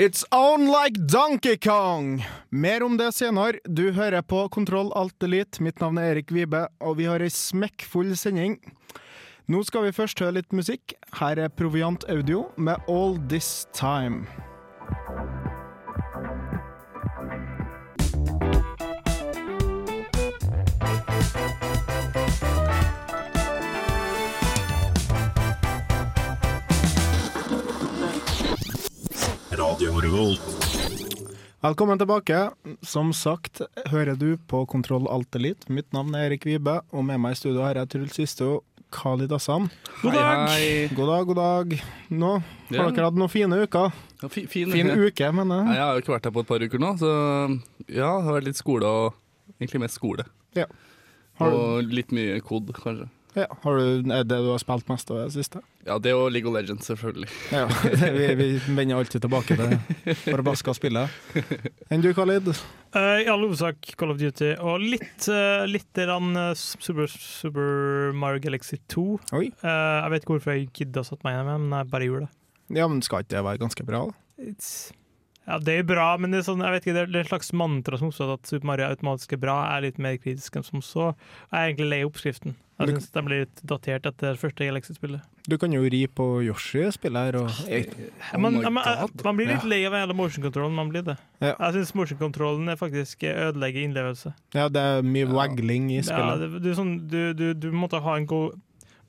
It's on like Donkey Kong! Mer om det senere. Du hører på Kontroll Alt Elite. Mitt navn er Erik Vibe, og vi har ei smekkfull sending. Nå skal vi først høre litt musikk. Her er Proviant Audio med All This Time. Velkommen tilbake. Som sagt hører du på Kontroll Alt Elite. Mitt navn er Erik Vibe, og med meg i studio har jeg Truls Sisto Khalid Dassan. God dag! God dag, god dag. Nå Ja. har dere hatt noen fine uker. Ja, fi, fin, Fin uke, mener jeg. jeg. jeg har jo ikke vært her på et par uker nå, så ja, det har vært litt skole og egentlig mest skole. Ja. Har du, Og litt mye kod, kanskje. Ja, har du, er det du har spilt mest av det siste? Ja, det og League of Legends, selvfølgelig. Ja, vi, vi vender alltid tilbake til det forbaska spillet. Enn du, Khalid? Uh, I all hovedsak Call of Duty, og litt, uh, litt deran, uh, Super, Super Mario Galaxy 2. Oi. Eh, jeg vet ikke hvorfor jeg gidda å sette meg i med, men jeg bare gjorde det. Ja, men skal ikke det være ganske bra? da? It's, ja, det er bra, men det er, sånn, jeg vet ikke, det er, et slags mantra som oppstår at Super Mario automatisk er bra. Er litt mer kritisk enn som så. Jeg er egentlig lei oppskriften. Jeg syns den blir litt datert etter det første Galaxy-spillet. Du kan jo ri på Yoshi-spillet her. Og, Oh man, man, man blir litt lei av hele motion controllen. Man blir det. Ja. Jeg syns motion controllen faktisk ødelegger innlevelse. ja, det er mye Ja. wagling i spillet. Ja, det du, sånn, du, du, du måtte ha en god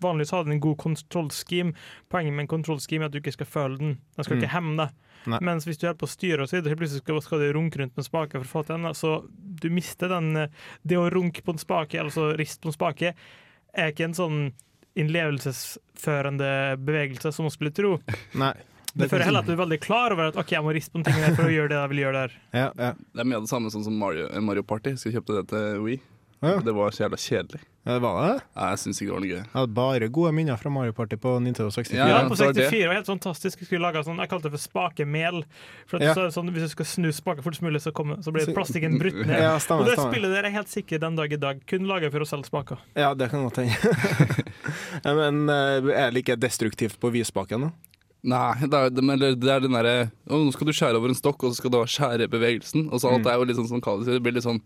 Vanligvis har den en god kontrollscheme. Poenget med en kontrollscheme er at du ikke skal føle den. Den skal Mm. ikke hemme deg. Nei. Mens hvis du er på styret og så videre, plutselig skal, skal du runke rundt med en spake for å få til den, så du mister den eh, Det å runke på en spake, altså rist riste på en spake, er ikke en sånn innlevelsesførende bevegelse som man skulle tro. Nei. Det fører heller at du er veldig klar over at OK, jeg må riste på en ting her for å gjøre det jeg vil gjøre der. Ja, ja. Det er mye av det samme sånn som Mario, Mario Party. Skal kjøpte det til Wii. Ja. Det var så jævla kjedelig. Ja, det var det? Ja, Jeg syns ikke det var noe gøy. Jeg hadde bare gode minner fra Mario Party på Nintendo 64. Ja, på det var det. 64 var helt fantastisk. Jeg skulle lage sånn, jeg kalte det for spakemel. For at Ja. så sånn, Hvis du skal snu spaken fortest mulig, så, kommer, så blir plastikken brutt ned. Ja, Og det stemmer. spillet der er helt sikkert den dag i dag kun laget for å selge spaker. Ja, det kan godt hende. Ja, Men eh, er det like destruktivt på vidspaken, da? Nei, det er, det, men det det er den derre nå skal du skjære over en stokk, og så skal du skjære bevegelsen. Og så alt Mm. er jo litt sånn som Kali sier, det blir litt sånn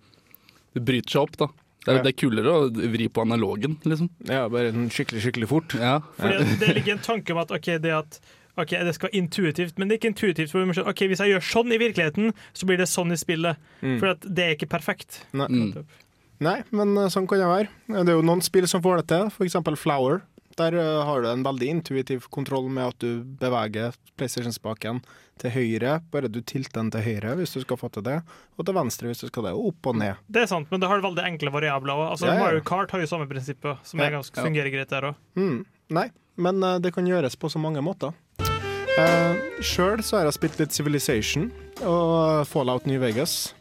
Det bryter seg opp, da. Det er, Ja. det er kulere å vri på analogen, liksom. Ja, bare skikkelig, skikkelig fort. Ja. Fordi Det ligger en tanke om at ok, det at Ok, det skal være intuitivt, men det er ikke intuitivt. For vi skjønne, ok, Hvis jeg gjør sånn i virkeligheten, så blir det sånn i spillet. Mm. For at det er ikke perfekt. Nei. Mm. Nei, men eh, sånn kan det være. Det er jo noen spill som får det til, f.eks. Flower. Der eh, har du en veldig intuitiv kontroll med at du beveger PlayStation-spaken til høyre, bare du tilter den til høyre hvis du skal få til det, og til venstre hvis du skal det, og opp og ned. Det er sant, men det har veldig enkle variabler. Altså, Ja, ja. Mario Kart har jo samme prinsippet, som Ja. ganske, fungerer greit der òg. Mm. Nei, men uh, det kan gjøres på så mange måter. Uh, Sjøl så har jeg spilt litt Civilization og Fallout New Vegas.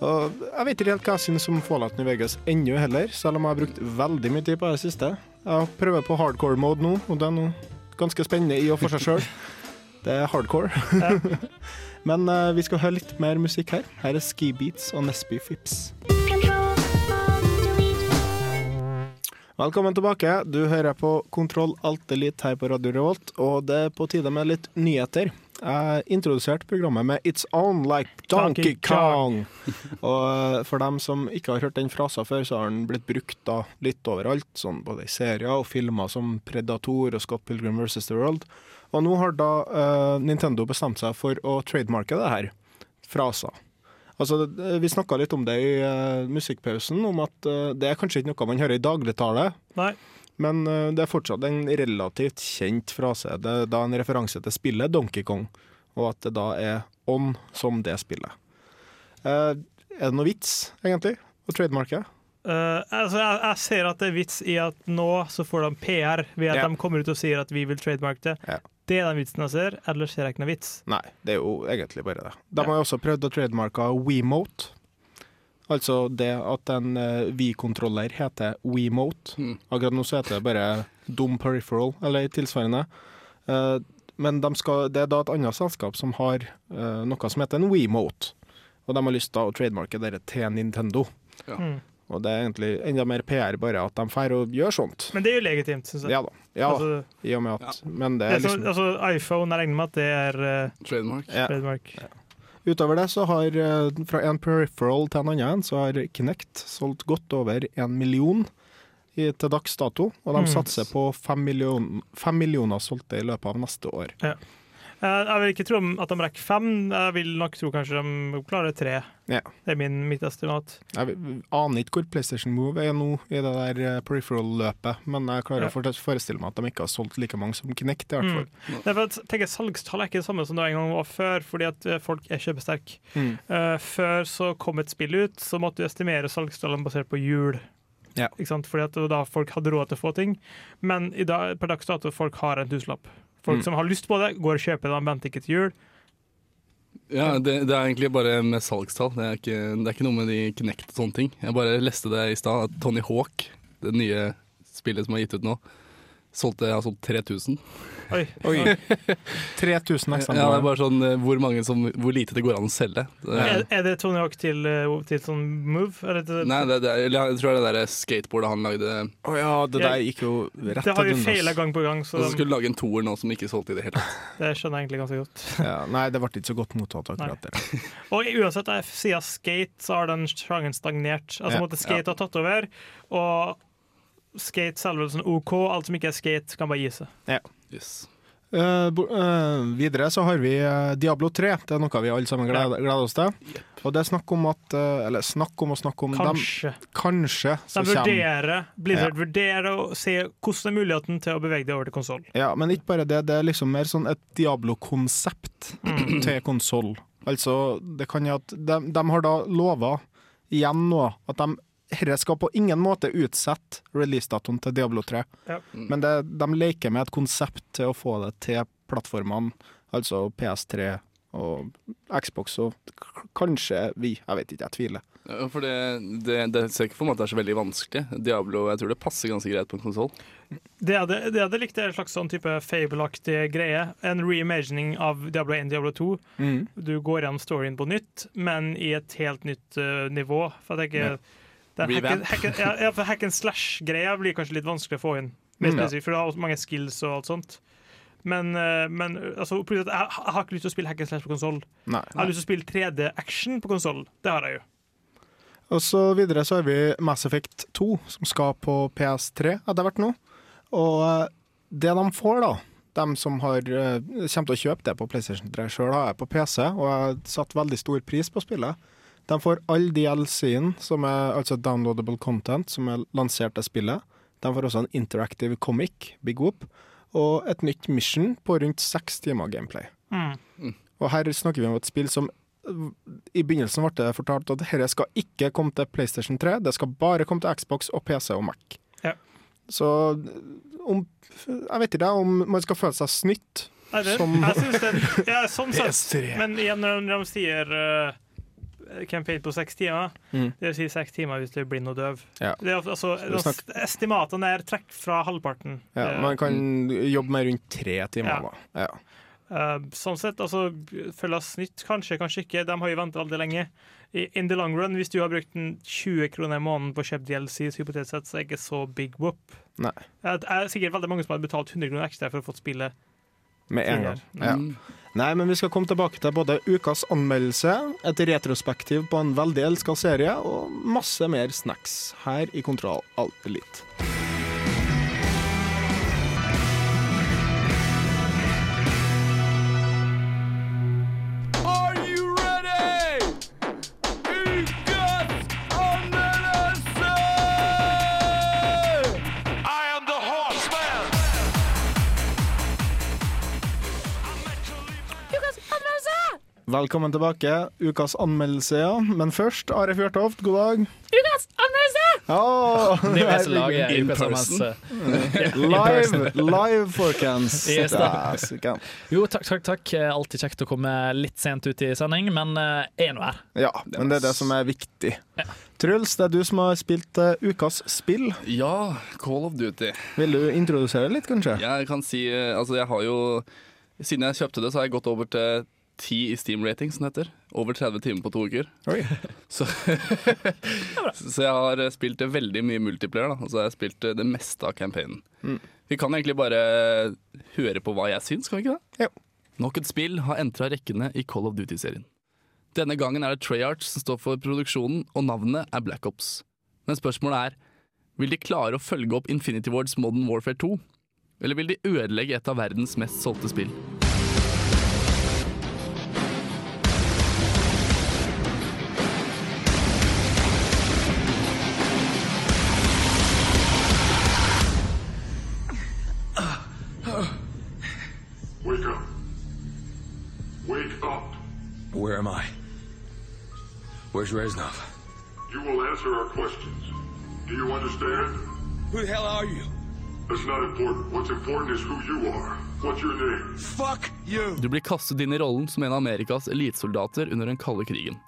Og jeg vet ikke helt hva jeg syns om Fallout New Vegas ennå heller, selv om jeg har brukt veldig mye tid på det siste. Jeg prøver på hardcore mode nå, og det er noe ganske spennende i og for seg sjøl. Det er hardcore. Men uh, vi skal høre litt mer musikk her. Her er Ski Beats og Nesby Fips. Velkommen tilbake. Du hører på Kontroll Alt Elite her på Radio Revolt, og det er på tide med litt nyheter. Jeg introduserte programmet med 'It's On Like Donkey Kong'. Og eh, for dem som ikke har hørt den frasen før, så har den blitt brukt da litt overalt, sånn både i serier og filmer som Predator og Scott Pilgrim vs. The World. Og nå har da uh, Nintendo bestemt seg for å trademarke det her. Fraser. Altså, Vi snakka litt om det i uh, musikkpausen, om at uh, det er kanskje ikke noe man hører i dagligtale, Nei. Men eh, det er fortsatt en relativt kjent frase. Det er da en referanse til spillet Donkey Kong, og at det da er ånd som det spillet. Eh, er det noe vits, egentlig, å trademarke? Uh, altså, jeg, jeg ser at det er vits i at nå så får de PR ved at Ja. de kommer ut og sier at vi vil trademarke det. Ja. Det er den vitsen jeg ser, ellers ser jeg ikke noe vits. Nei, det er jo egentlig bare det. De har jo også prøvd å trademarke WeMote. Altså det at en uh, V-kontroller heter WeMote. Mm. Akkurat nå så heter det bare Dum Peripheral, eller tilsvarende. Eh, men de skal, det er da et annet selskap som har eh, noe som heter en WeMote. Og de har lyst til å trademarke dette til Nintendo. Ja. Mm. Og det er egentlig enda mer PR bare at de drar å gjøre sånt. Men det er jo legitimt, syns jeg. Ja da. Ja, Altså, i og med at Men det er liksom altså, iPhone, jeg regner med at det er uh, Trademark. ja. trademark. Utover det så har eh, fra en peripheral til en annen så har Kinect solgt godt over en million i, til dags dato, og de Mm. satser på fem, million, fem millioner solgte i løpet av neste år. Eh, jeg vil ikke tro at de rekker fem, jeg vil nok tro kanskje de klarer tre. Ja. Det er min, mitt estimat. Jeg aner ikke hvor PlayStation Move er nå i det der eh, peripheral-løpet, men jeg klarer Ja. å forestille meg at de ikke har solgt like mange som Kinect, i hvert fall. Mm. Det er for at, tenker, jeg, Salgstall er ikke det samme som det en gang var før, fordi at eh, folk er kjøpesterke. Mm. Uh, før så kom et spill ut, så måtte du estimere salgstallene basert på jul. Ja. Fordi at da folk hadde råd til å få ting. Men i dag, per dags dato folk har en tusenlapp. Folk Mm. som har lyst på det, går og kjøper det, de venter ikke til jul. Ja, det, det er egentlig bare med salgstall. Det er, ikke, det er ikke noe med de Knect og sånne ting. Jeg bare leste det i stad, at Tony Hawk, det nye spillet som er gitt ut nå, solgte har solgt 3000. Oi. Oi. 3000 Ja, det er bare sånn eh, hvor, mange som, hvor lite det går an å selge. Det, Er, er det Tony Hawk til, eh, til sånn move? Eller til, nei, det, det, jeg tror det er det der skateboardet han lagde. Å ja, det der gikk jo rett det har vi til feila gang på gang, så Og så skulle de lage en toer nå som ikke solgte i det hele tatt. det skjønner jeg egentlig ganske godt. Ja, nei, det ble ikke så godt mottatt, akkurat det. Og uansett, siden skate, så har den sjangeren stagnert. Altså, Ja. måtte skate har tatt over, og skate selve er sånn OK. Alt som ikke er skate, kan bare gi seg. Yes. Uh, bo, eh, videre så har vi eh, Diablo 3. Det er noe vi alle sammen gleder, gleder oss til. Og det er snakk om at uh, Eller snakk om å snakke om dem, Kanskje. Kanskje så De vurderer, Blizzard vurderer å se hvordan er muligheten til å bevege det over til konsoll. Ja, men ikke bare det. Det er liksom mer sånn et Diablo-konsept til konsoll. Altså, det kan jo at de, de har da lova igjen nå at de dette skal på ingen måte utsette releasedatoen til Diablo 3. Ja. Men det, de leker med et konsept til å få det til plattformene, altså PS3 og Xbox og kanskje vi. Jeg vet ikke, jeg tviler. Ja, For det, det, det ser ikke for meg at det er så veldig vanskelig. Diablo jeg tror det passer ganske greit på en konsoll. Det jeg hadde, hadde likt, er en slags sånn type fabelaktig greie. En reimagining av Diablo 1 Diablo 2. Du går gjennom storyen på nytt, men i et helt nytt uh, nivå. For jeg tenker den hack, hack, ja, for hack and slash-greia blir kanskje litt vanskelig å få inn. Mer Mm. spesifikt, for du har også mange skills og alt sånt. Men, eh, men altså, jeg, jeg har ikke lyst til å spille hack and slash på konsoll. Jeg har lyst til å spille 3D-action på konsoll. Det har jeg jo. Og så videre så har vi Mass Effect 2, som skal på PS3 etter hvert nå. Og eh, det de får, da, de som har, eh, kommer til å kjøpe det på PlayStation 3 sjøl, har jeg på PC, og jeg har satt veldig stor pris på spillet. De får all DLC-en, som er altså downloadable content, som er lansert til spillet. De får også en interactive comic, Big Whoop, og et nytt mission på rundt seks timer gameplay. Mm. Og her snakker vi om et spill som i begynnelsen ble det fortalt at dette skal ikke komme til PlayStation 3, det skal bare komme til Xbox og PC og Mac. Ja. Så om Jeg vet ikke om man skal føle seg snytt. Nei, det, Som- jeg synes det, ja, sånn sett. PS3. Men igjen, når de sier uh, campaign på seks timer, Mm. det vil si seks timer hvis du er blind og døv. Ja. Det er, altså, det snakker- Estimatene er trekk fra halvparten. Ja, Eh, man kan jobbe med rundt tre timer. Ja. Da. Eh, sånn sett, altså, følges nytt, kanskje, kanskje ikke. De har jo ventet veldig lenge. In the long run, hvis du har brukt 20 kroner i måneden på å kjøpe DLC, så hypotetisk sett, så er det ikke så big whoop. Nei. Det er sikkert veldig mange som har betalt 100 kroner ekstra for å få spillet. Med en gang. Ja. Nei, men vi skal komme tilbake til både ukas anmeldelse, et retrospektiv på en veldig elska serie, og masse mer snacks her i Kontroll Alt Elite. Velkommen tilbake. Ukas anmeldelse, ja. Men først, Are Fjørtoft, god dag. Ukas anmeldelse! Åh, Det er vi som lager ukas anmeldelse. Live, live folkens. Yes. Jo, takk, takk, takk. Eh, Alltid kjekt å komme litt sent ut i sending, men eh, er nå her. Ja, men det er det som er viktig. Truls, det er du som har spilt uh, ukas spill. Ja, Call of Duty. Vil du introdusere litt, kanskje? Jeg kan si Altså, jeg har jo Siden jeg kjøpte det, så har jeg gått over til 10 i Steam-rating, som det heter. Over 30 timer på to uker. Så, så jeg har eh, spilt veldig mye multiplayer, da. Og så har jeg spilt eh, det meste av campaignen. Vi kan egentlig bare høre på hva jeg syns, kan vi ikke det? Jo. Nok et spill har entra rekkene i Call of Duty-serien. Denne gangen er det Treyarch som står for produksjonen, og navnet er Black Ops. Men spørsmålet er, vil de klare å følge opp Infinity Wards Modern Warfare 2? Eller vil de ødelegge et av verdens mest solgte spill? Where's Reznov? You will answer our questions. Do you understand? Who the hell are you? That's not important. What's important is who you are. What's your name? Fuck you! Du blir kastet inn i rollen som en av Amerikas elitesoldater under den kalde krigen.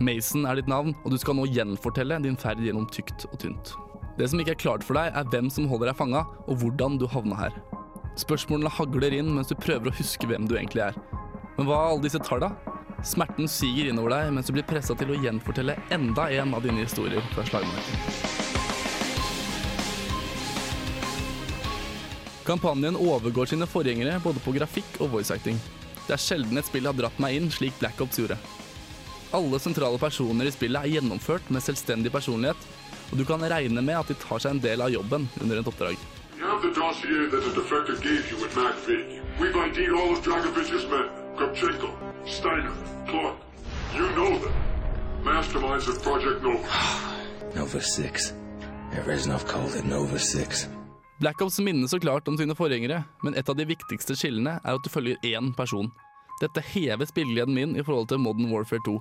Mason er ditt navn, og du skal nå gjenfortelle din ferd gjennom tykt og tynt. Det som ikke er klart for deg, er hvem som holder deg fanga, og hvordan du havna her. Spørsmålene hagler inn mens du prøver å huske hvem du egentlig er. Men hva er alle disse talla? Smerten siger innover deg mens du blir pressa til å gjenfortelle enda en av dine historier fra slagmarken. Kampanjen overgår sine forgjengere både på grafikk og voice acting. Det er sjelden et spill har dratt meg inn slik Black Ops gjorde. Alle sentrale personer i spillet er gjennomført med selvstendig personlighet, og du kan regne med at de tar seg en del av jobben under et oppdrag. You have the dossier that the defector gave you at MacV. We've ID'd all of Dragovich's men. Steiner, Clark. You know them. Masterminds of Project Nova. Nova 6. Yeah, Reznov called it Nova 6. Black Ops minner så klart om sine forgjengere, men et av de viktigste skillene er at du følger én person. Dette hever spillegleden min i forhold til Modern Warfare 2.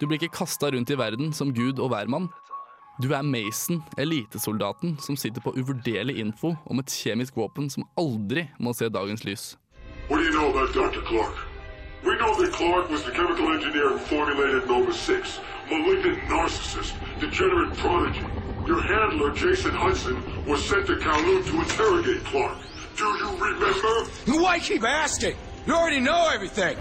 Du blir ikke kasta rundt i verden som gud og hvermann. Du er Mason, elitesoldaten som sitter på uvurderlig info om et kjemisk våpen som aldri må se dagens lys. What do you know about Dr. Clark? We know that Clark was the chemical engineer who formulated Nova 6. Malignant narcissist, degenerate prodigy. Your handler, Jason Hudson, was sent to Kowloon to interrogate Clark. Do you remember? Why keep asking? You already know everything!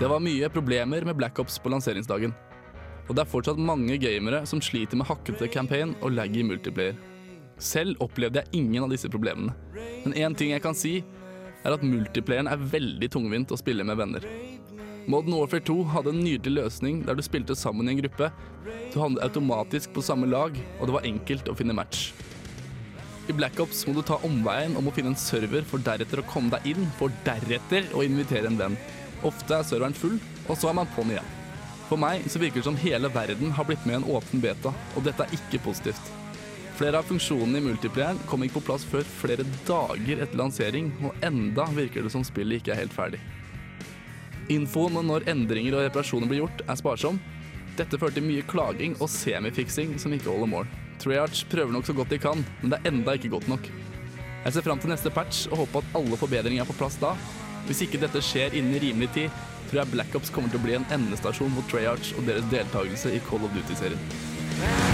Det var mye problemer med Black Ops på lanseringsdagen. Og det er fortsatt mange gamere som sliter med hakkete campaign og lag i multiplayer. Selv opplevde jeg ingen av disse problemene. Men én ting jeg kan si, er at multiplayeren er veldig tungvint å spille med venner. Modern Warfare 2 hadde en nydelig løsning der du spilte sammen i en gruppe. Du handlet automatisk på samme lag, og det var enkelt å finne match. I Black Ops må du ta omveien om å finne en server for deretter å komme deg inn, for deretter å invitere en venn. Ofte er serveren full, og så er man på'n igjen. For meg så virker det som hele verden har blitt med i en åpen beta, og dette er ikke positivt. Flere av funksjonene i multiplieren kom ikke på plass før flere dager etter lansering, og enda virker det som spillet ikke er helt ferdig. Infoen om når endringer og reparasjoner blir gjort, er sparsom. Dette fører til mye klaging og semifiksing som ikke holder mål. Treyarch prøver nok så godt de kan, men det er enda ikke godt nok. Jeg ser fram til neste patch og håper at alle forbedringer er på plass da. Hvis ikke dette skjer innen rimelig tid, tror jeg Black Ops kommer til å bli en endestasjon mot Treyarch og deres deltakelse i Call of Duty-serien.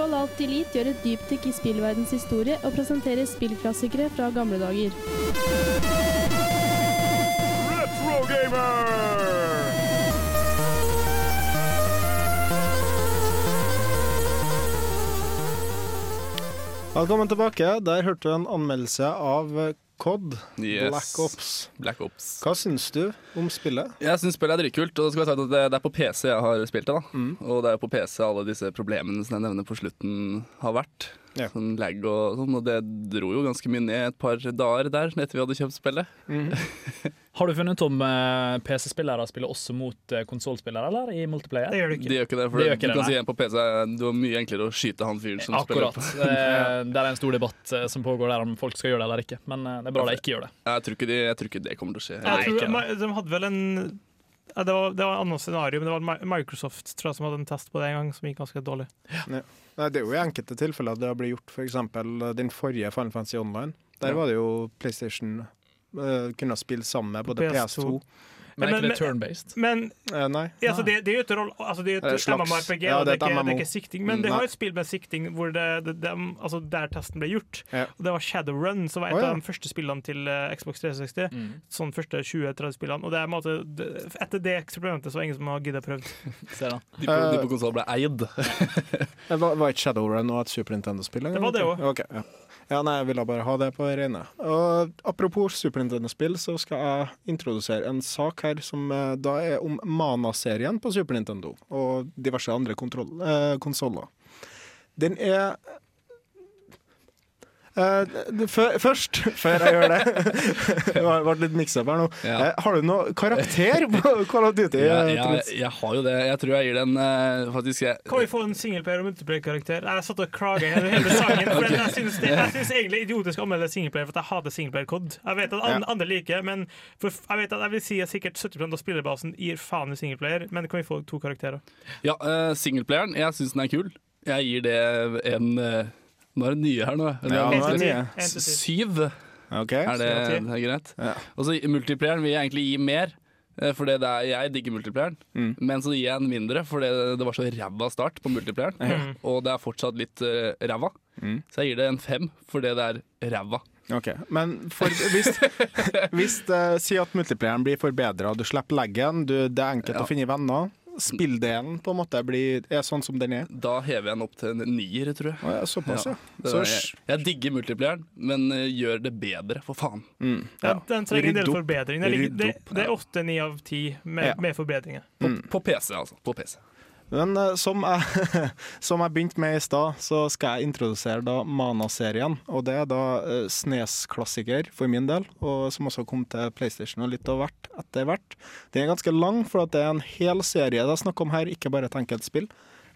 Kontroll Alt Elite gjør et dypdykk i spillverdens historie og presenterer spillklassikere fra gamle dager. Velkommen tilbake. Der hørte du en anmeldelse av COD, Yes. Black Ops. Black Ops. Hva syns du om spillet? Jeg syns spillet er dritkult. Og det det er på PC jeg har spilt det. da Mm. Og det er på PC alle disse problemene som jeg nevner på slutten, har vært. Ja. Sånn lag og sånn. Og det dro jo ganske mye ned et par dager der etter vi hadde kjøpt spillet. Har du funnet om eh, PC-spillere spiller også mot uh, konsollspillere, eller i multiplayer? Det gjør du De ikke. gjør ikke det. For de gjør du det, kan nei. si en på PC Det var mye enklere å skyte han fyren som Akkurat. spiller. Akkurat. Det er en stor debatt eh, som pågår der om folk skal gjøre det eller ikke. Men eh, det er bra de ikke gjør det. Jeg tror ikke, de, jeg tror ikke det kommer til å skje. Jeg tror, de hadde vel en ja, det, var, det var et annet scenario, men det var Microsoft tror jeg, som hadde en test på det en gang, som gikk ganske dårlig. Nei, det er jo i enkelte tilfeller det har blitt gjort. For eksempel eh, den forrige Final Fantasy Online. Der Ja. var det jo PlayStation uh, kunne spille sammen med både PS2. PS2 Men er ikke det turn-based? Men men Nei. ja, altså, det, det er jo et, roll, altså, det er jo Eh, et MMORPG, ja, det det er ikke, det er ikke sikting. Men det nei. jo et spill med sikting hvor det, det, altså, der testen ble gjort. Ja. Og det var Shadowrun, som var et oh, ja. av de første spillene til eh, Xbox 360. Mm. Sånn første 20-30 spillene. Og det er, en måte, etter det eksperimentet så var det ingen som har giddet prøvd. Se da. De på, de Eh, på konsoll ble eid. Det var, var ikke Shadowrun og et Super Nintendo-spill? Det var det også. Ok, ja. Ja, nei, jeg ville bare ha det på reine. Og apropos Super Nintendo-spill, så skal jeg introdusere en sak her som eh, da er om Mana-serien på Super Nintendo og diverse andre eh, konsoller. Den er først, før jeg gjør det Det ble litt mix-up her nå. Ja. Eh, har du noe karakter på Call of Duty? Ja, ja, jeg, jeg har jo det. Jeg tror jeg gir den eh, faktisk jeg, Kan vi få en singleplayer- og multiplayer-karakter? Jeg satt og klaga hele, hele sangen. For Ok. Jeg syns det- jeg syns egentlig idiotisk å anmelde singleplayer, for at jeg hater singleplayer-kod. Jeg vet at an- Ja. andre liker, men for jeg vet at jeg vil si at sikkert 70% av spillerbasen gir faen i singleplayer, men kan vi få to karakterer? Ja, uh, Singleplayeren, jeg syns den er kul. Jeg gir det en uh, Nå er det nye her, nå. Eller, Ja, nå er det nye. Syv. Okay. Er det, det er greit? Ja. Og så multiplieren vil jeg egentlig gi mer. eh, For det er, jeg digger multiplieren, Mm. men så gir jeg en mindre fordi det var så ræva start på multiplieren. Mm. Og det er fortsatt litt uh, ræva. Mm. Så jeg gir det en fem fordi det er ræva. Ok, Men for, hvis, hvis uh, Si at multiplieren blir forbedra, du slipper leggen, du, det er enkelt Ja. å finne venner. Spilldelen på en måte blir, er sånn som den er. Da hever jeg den opp til en nier, tror jeg. Ja, såpass, ja. Så, jeg, jeg digger multiplayeren, men eh, gjør det bedre, for faen. mm, Den, ja. den trenger en del forbedring. Det, det, det er åtte, ni av ti med, Ja. med forbedringer. På, Mm. på PC, altså. På PC. Men eh, som, jeg, som jeg begynte med i stad, så skal jeg introdusere da Mana-serien. Og det er da uh, Snes-klassiker for min del, og som også kom til PlayStation og litt av hvert etter hvert. Den er ganske lang, for det er en hel serie det er snakk om her, ikke bare et enkelt spill.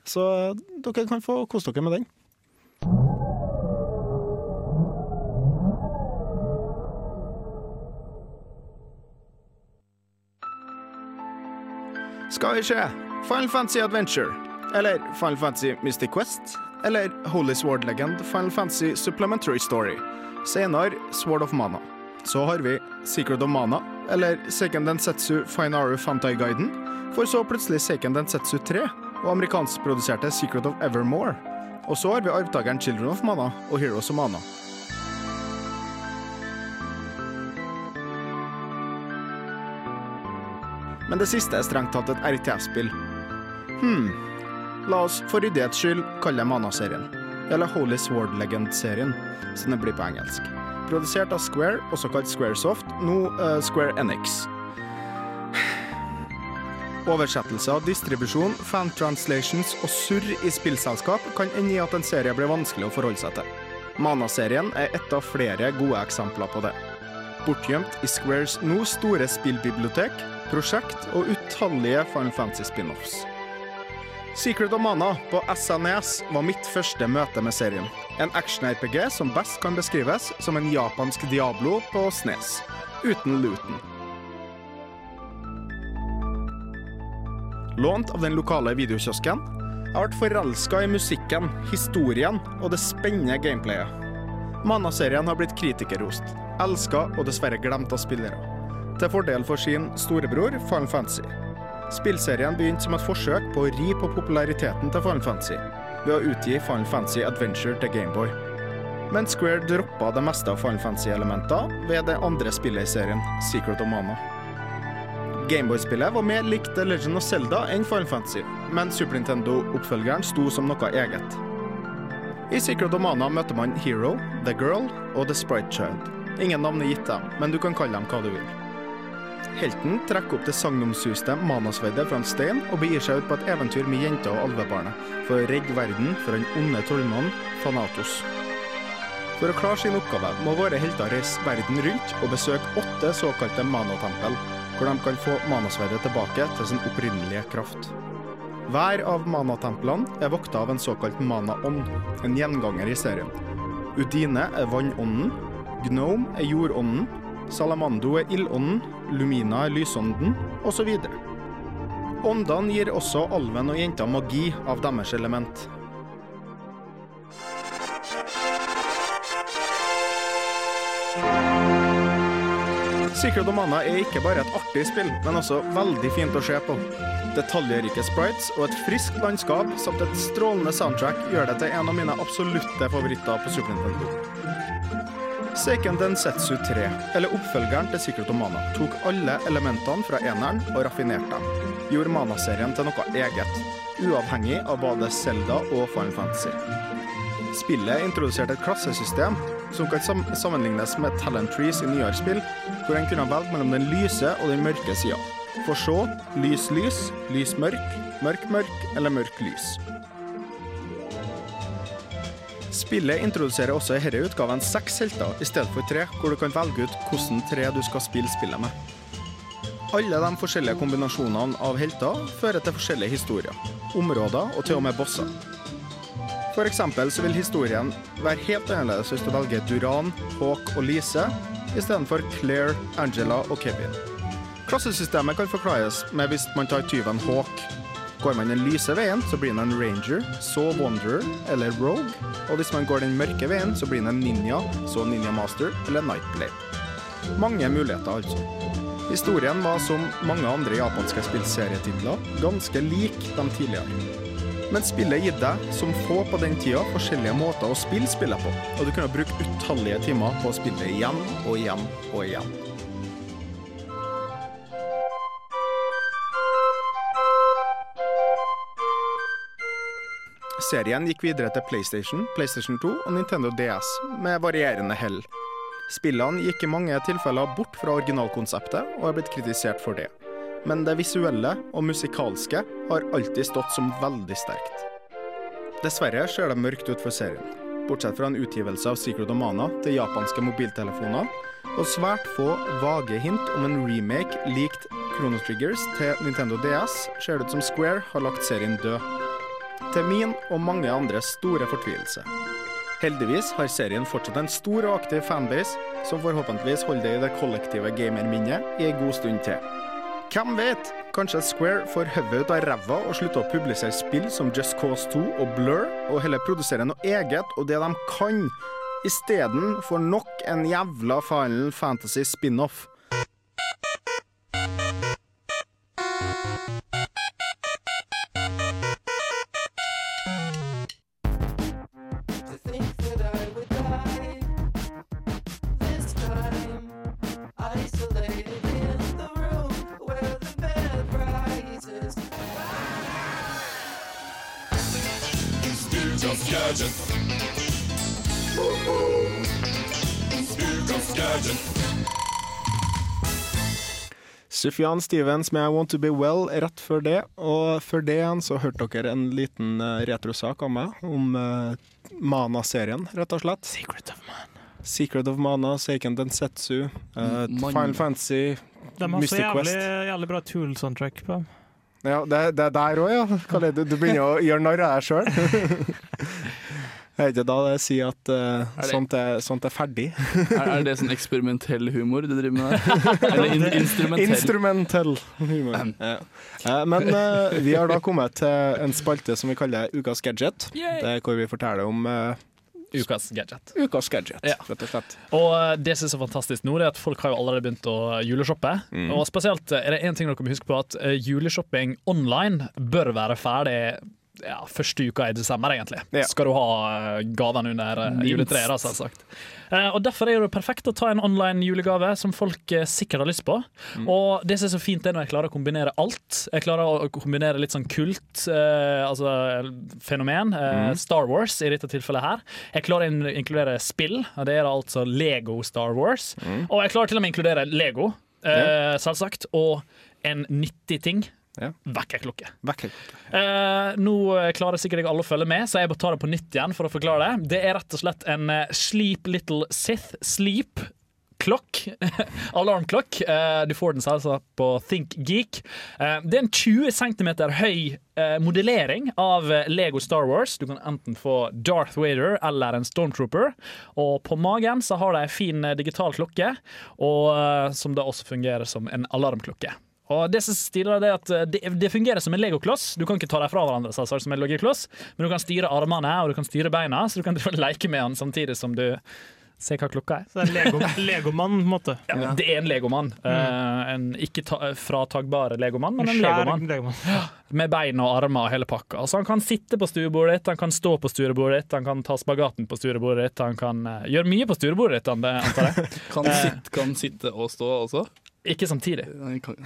Så eh, dere kan få kose dere med den. Skal vi se Final Fantasy Adventure, eller Final Fantasy Mystic Quest, eller Holy Sword Legend Final Fantasy Supplementary Story. Senere Sword of Mana. Så har vi Secret of Mana, eller Seiken Densetsu Finaru Fantai Guiden, for så plutselig Seiken Densetsu 3 og amerikanskproduserte Secret of Evermore. Og så har vi arvtakeren Children of Mana og Heroes of Mana. Men det siste er strengt tatt et RTS-spill. Hm. La oss for ryddighets skyld kalle det Mana-serien. Eller Holy Sword Legend-serien, som det blir på engelsk. Produsert av Square, også kalt Squaresoft, nå uh, Square Enix. Oversettelse, distribusjon, fan-translations og surr i spillselskap kan ende i at en serie blir vanskelig å forholde seg til. Mana-serien er ett av flere gode eksempler på det. Bortgjemt i Squares nå store spillbibliotek, prosjekt og utallige Final Fantasy spin-offs. Secret of Mana på SNES var mitt første møte med serien. En action-RPG som best kan beskrives som en japansk Diablo på SNES, uten looten. Lånt av den lokale videokiosken. Jeg ble forelska i musikken, historien og det spennende gameplayet. Mana-serien har blitt kritikerrost, elska og dessverre glemt av spillere. Til fordel for sin storebror Final Fantasy. Spillserien begynte som et forsøk på å ri på populariteten til Final Fantasy ved å utgi Final Fantasy Adventure til Gameboy. Men Square droppa det meste av Final Fantasy-elementer ved det andre spillet i serien, Secret of Mana. Gameboy-spillet var mer likt The Legend of Zelda enn Final Fantasy, men Super Nintendo-oppfølgeren sto som noe eget. I Secret of Mana møter man Hero, The Girl og The Sprite Child. Ingen navn er gitt dem, men du kan kalle dem hva du vil. Helten trekker opp det sagnomsuste manasverdet fra en stein og begir seg ut på et eventyr med jenta og alvebarnet for å redde verden fra den onde trollmannen Thanatos. For å klare sin oppgave må våre helter reise verden rundt og besøke åtte såkalte manatempel, hvor de kan få manasverdet tilbake til sin opprinnelige kraft. Hver av manatemplene er vokta av en såkalt mana-ånd, en gjenganger i serien. Udine er vannånden, Gnome er jordånden, Salamando er ildånden, Lumina lysånden, osv. Åndene gir også alven og jenta magi av deres element. Secret of Mana er ikke bare et artig spill, men også veldig fint å se på. Detaljrike sprites og et friskt landskap samt et strålende soundtrack gjør det til en av mine absolutte favoritter på Super Nintendo. Seiken Densetsu 3, eller oppfølgeren til Secret of Mana, tok alle elementene fra eneren og raffinerte dem. Gjorde Mana-serien til noe eget, uavhengig av både Zelda og Final Fantasy. Spillet introduserte et klassesystem som kan sam sammenlignes med talent trees i nyere spill, hvor en kunne velge mellom den lyse og den mørke sida. For så lys lys, lys mørk, mørk mørk eller mørk lys. Spillet introduserer også i denne utgaven seks helter i stedet for tre, hvor du kan velge ut hvilke tre du skal spille spillet med. Alle de forskjellige kombinasjonene av helter fører til forskjellige historier, områder og til og med bosser. For eksempel så vil historien være helt annerledes hvis du velger Duran, Hawk og Lise istedenfor Claire, Angela og Kevin. Klassesystemet kan forklares med hvis man tar tyven Hawk. Går man den lyse veien, så blir man en ranger, så wanderer eller rogue. Og hvis man går den mørke veien, så blir man en ninja, så ninja master eller nightblade. Mange muligheter, altså. Historien var som mange andre japanske spillserietitler ganske lik de tidligere. Men spillet gir deg, som få på den tida, forskjellige måter å spille spillet på, og du kunne bruke utallige timer på å spille igjen og igjen og igjen. Serien gikk videre til PlayStation, PlayStation 2 og Nintendo DS, med varierende hell. Spillene gikk i mange tilfeller bort fra originalkonseptet og er blitt kritisert for det. Men det visuelle og musikalske har alltid stått som veldig sterkt. Dessverre ser det mørkt ut for serien, bortsett fra en utgivelse av Secret of Mana til japanske mobiltelefoner, og svært få vage hint om en remake likt Chrono Triggers til Nintendo DS ser det ut som Square har lagt serien død. Til min og mange andres store fortvilelse. Heldigvis har serien fortsatt en stor og aktiv fanbase, som forhåpentligvis holder det i det kollektive gamerminnet i en god stund til. Hvem vet? Kanskje Square får hodet ut av ræva og slutter å publisere spill som Just Cause 2 og Blur, og heller produserer noe eget og det de kan, istedenfor nok en jævla Final Fantasy spin-off. Sufjan Stevens med I Want To Be Well rett før det, og før det igjen så hørte dere en liten eh, retrosak av meg om uh, Mana-serien, rett og slett. Secret of Mana. Secret of Mana, Seiken Densetsu, uh, Final Fantasy, De har så Mystic jævlig, Quest. jævlig bra Tool-soundtrack på. dem. Ja, det, det er der òg, ja. Er? Du begynner å gjøre narr av deg sjøl. Er ikke da det sier at eh, det- sånt, er, sånt er ferdig? Er, er det sånn eksperimentell humor du driver med der? Eller in instrumentell? Instrumentell humor. Ja. Uh, Men uh, vi har da kommet til en spalte som vi kaller Ukas gadget. Yay! Det er hvor vi forteller om Ukas gadget. Ukas gadget, Ja. rett og slett. Og det som er så fantastisk nå, det er at folk har jo allerede begynt å juleshoppe. Mm. Og spesielt er det én ting dere må huske på, at juleshopping online bør være ferdig ja, første uka i desember, egentlig. Ja. Skal du ha eh, gavene under eh, Minst. juletreet, selvsagt. Eh, og Derfor er det perfekt å ta en online julegave som folk sikkert har lyst på. Og det som er så fint, er når jeg klarer å kombinere alt. Jeg klarer å kombinere litt sånn kult, eh, altså fenomen. Eh, Star Wars i dette tilfellet her. Jeg klarer å inkludere spill, og det er altså Lego Star Wars. Og jeg klarer til og med å inkludere Lego, eh, selvsagt. Og en nyttig ting. Ja. Vekkerklokke. Vekker. Eh, nå klarer sikkert ikke alle å følge med, så jeg bare tar det på nytt igjen for å forklare det. Det er rett og slett en eh, Sleep Little Sith Sleep. Klokk. Alarmklokk. Eh, du får den altså på Think Geek. Eh, det er en 20 cm høy modellering av Lego Star Wars. Du kan enten få Darth Vader eller en Stormtrooper. Og på magen så har de en fin digital klokke, og, som da også fungerer som en alarmklokke. Og det som stiler er at eh, det, det fungerer som en legokloss. Du kan ikke ta dem fra hverandre, selvsagt, som en legokloss, men du kan styre armene og du kan styre beina, så du kan leke med den samtidig som du ser hva klokka er. Så det er Lego, Legomann, på en måte. Ja, det er en legomann. Eh, en ikke ta, fratagbar legomann, men en legomann. Legomann. Med bein og armer og hele pakka. Så han kan sitte på stuebordet ditt, han kan stå på stuebordet ditt, han kan ta spagaten på stuebordet ditt, han kan eh, gjøre mye på stuebordet ditt, antar jeg. Kan, sitte, kan sitte og stå også? Ikke samtidig. Nei, kan-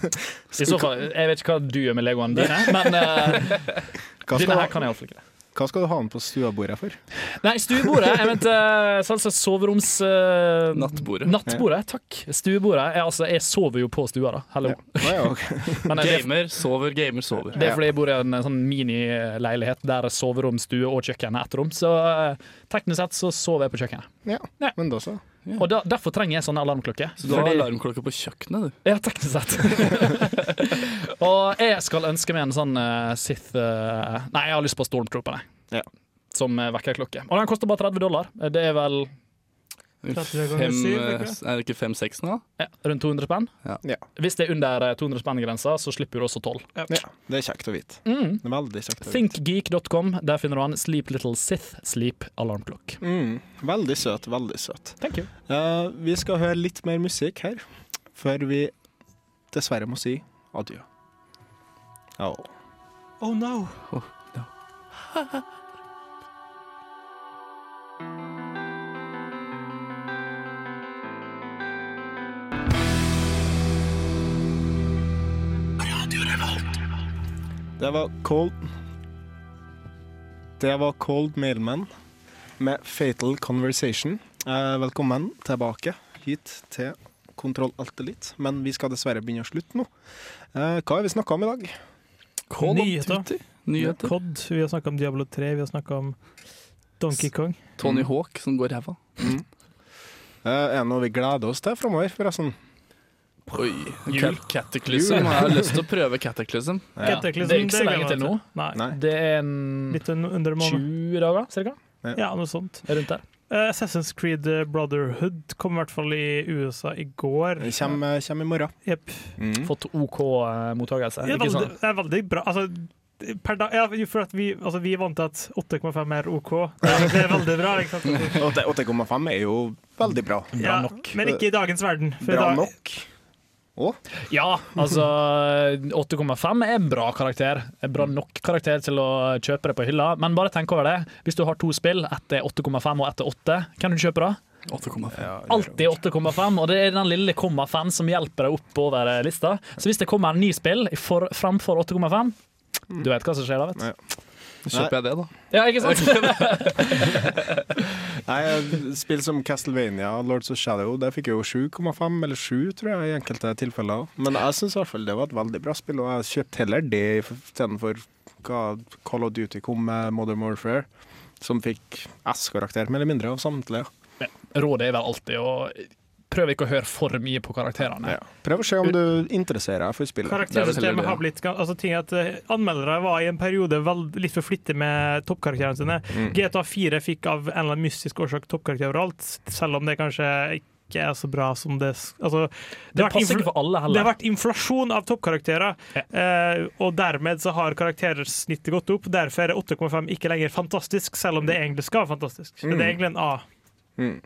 I så fall, Jeg vet ikke hva du gjør med legoene dine, men uh, dine her kan jeg iallfall ikke. hva skal du ha den på stuebordet for? Nei, stuebordet. Jeg mente altså, soveroms... Uh, Nattbordet. Nattbordet, takk. Stuebordet. Jeg, altså, jeg sover jo på stua, da. Hallo. Ja, ja, okay. Men eh, Gamer sover, gamer sover. det er fordi jeg bor i en eh, sånn minileilighet der soverom, stue og kjøkken er ett rom. Så eh, teknisk sett så sover jeg på kjøkkenet. ja. Ja. Men da så. Og da, derfor trenger jeg sånne alarmklokker. Så du har Fordi- alarmklokke på kjøkkenet, du? Ja, teknisk sett. og jeg skal ønske meg en sånn uh, Sith uh... Nei, jeg har lyst på Stormtrooperne. Ja. Som eh, vekkerklokke. Og den koster bare 30 dollar. Det er vel 30 ganger Fem, eh, er det ikke fem-seks nå? ja, rundt 200 spenn. Ja. Ja. Hvis det er under eh, 200 spenn-grensa, så slipper du også 12. ja. Det er kjekt å vite. Mm. Veldig kjekt å vite. Thinkgeek.com. Der finner du han Sleep Little Sith Sleep Alarmclock. Mm. Veldig søt, veldig søt. Thank you. Uh, vi skal høre litt mer musikk her, før vi dessverre må si adjø. Oh. no Oh no! Det var Cold Det var Cold Mailman med Fatal Conversation. Eh, velkommen tilbake hit til Kontroll Alt. Men vi skal dessverre begynne å slutte nå. Eh, hva har vi snakka om i dag? Call Nyheter. Nyheter. COD. Vi har snakka om Diablo 3, vi har snakka om Donkey Kong. Tony Hawk som går ræva. Eh, er det noe vi gleder oss til framover, forresten? Oi. Jul. Cataclysm. Jeg har lyst til å prøve Cataclysm. Ja. Cataclysm, Det er ikke så lenge til nå. Nei. Nei. Det er en Litt under måned. 20 dager, cirka. Ja, noe sånt. Rundt der. Eh, Assassin's Creed Brotherhood kom i hvert fall i USA i går. Det kommer, kommer i morgen. Yep. Mm. Fått OK eh, mottakelse. Det sånn. det er veldig bra. Altså, per dag, ja, for at vi, altså, vi er vant til at 8,5 er OK. Det er, det er veldig bra. Ikke sant? Åtte- 8,5 er jo veldig bra. Ja, nok. Men ikke i dagens verden. For Bra dag, nok. Ja, altså 8,5 er en bra karakter. En bra nok karakter til å kjøpe det på hylla. Men bare tenk over det. Hvis du har to spill, ett er 8,5 og ett er 8, hvem du kjøper da? 8,5. Alltid 8,5, og det er den lille komma 5 som hjelper deg oppover lista. Så hvis det kommer en ny spill for, framfor 8,5, du vet hva som skjer da, vet du. Ja. Så kjøper jeg det, da. Ja, ikke sant? Nei, Spill som Castlevania Lords of Shadow Det fikk jo 7,5 eller 7, tror jeg, i enkelte tilfeller. Men jeg syns i hvert fall det var et veldig bra spill, og jeg kjøpte heller det istedenfor hva Call of Duty kom med Modern Warfare, som fikk S-karakter, mer eller mindre, av samtlige. Rådet er vel alltid å prøve ikke å høre for mye på karakterene. Ja. Prøv å se om du interesserer deg for spillet. Karaktersystemet har blitt altså, ting at eh, Anmeldere var i en periode veld, litt for flittige med toppkarakterene sine. Mm. GTA 4 fikk av en eller annen mystisk årsak toppkarakter overalt, selv om det kanskje ikke er så bra som det altså, Det det, passer ikke for alle Det har vært inflasjon av toppkarakterer, eh, og dermed så har karaktersnittet gått opp. Derfor er 8,5 ikke lenger fantastisk, selv om det egentlig skal være fantastisk. Så Det er egentlig en A. Mm.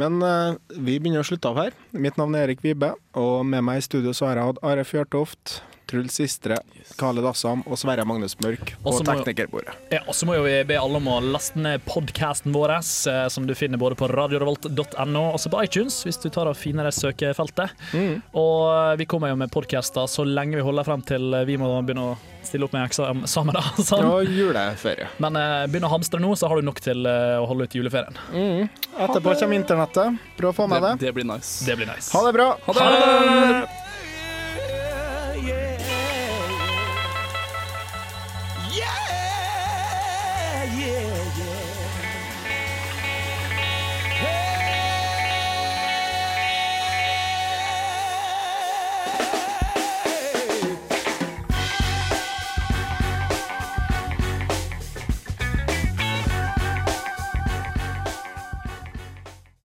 Men eh, vi begynner å slutte av her. Mitt navn er Erik Vibe, og med meg i studio så har jeg hatt Are Fjørtoft, Truls Sistre, Kale Dassam og Sverre Magnus Mørk på Og så må teknikerbordet. Ja, og så må jo vi be alle om å laste ned podkasten vår, eh, som du finner både på radiorevolt.no og også på iTunes, hvis du tar og finner det søkefeltet. Og eh, vi kommer jo med podkaster så lenge vi holder frem til eh, vi må begynne å stille opp med eksamen. Da, sånn. Og juleferie. Men eh, begynn å hamstre nå, så har du nok til eh, å holde ut juleferien. Mm. Etterpå kommer internettet. Prøv å få med det. Det blir nice. Det blir nice. Ha det bra. Ha det! Ha yeah,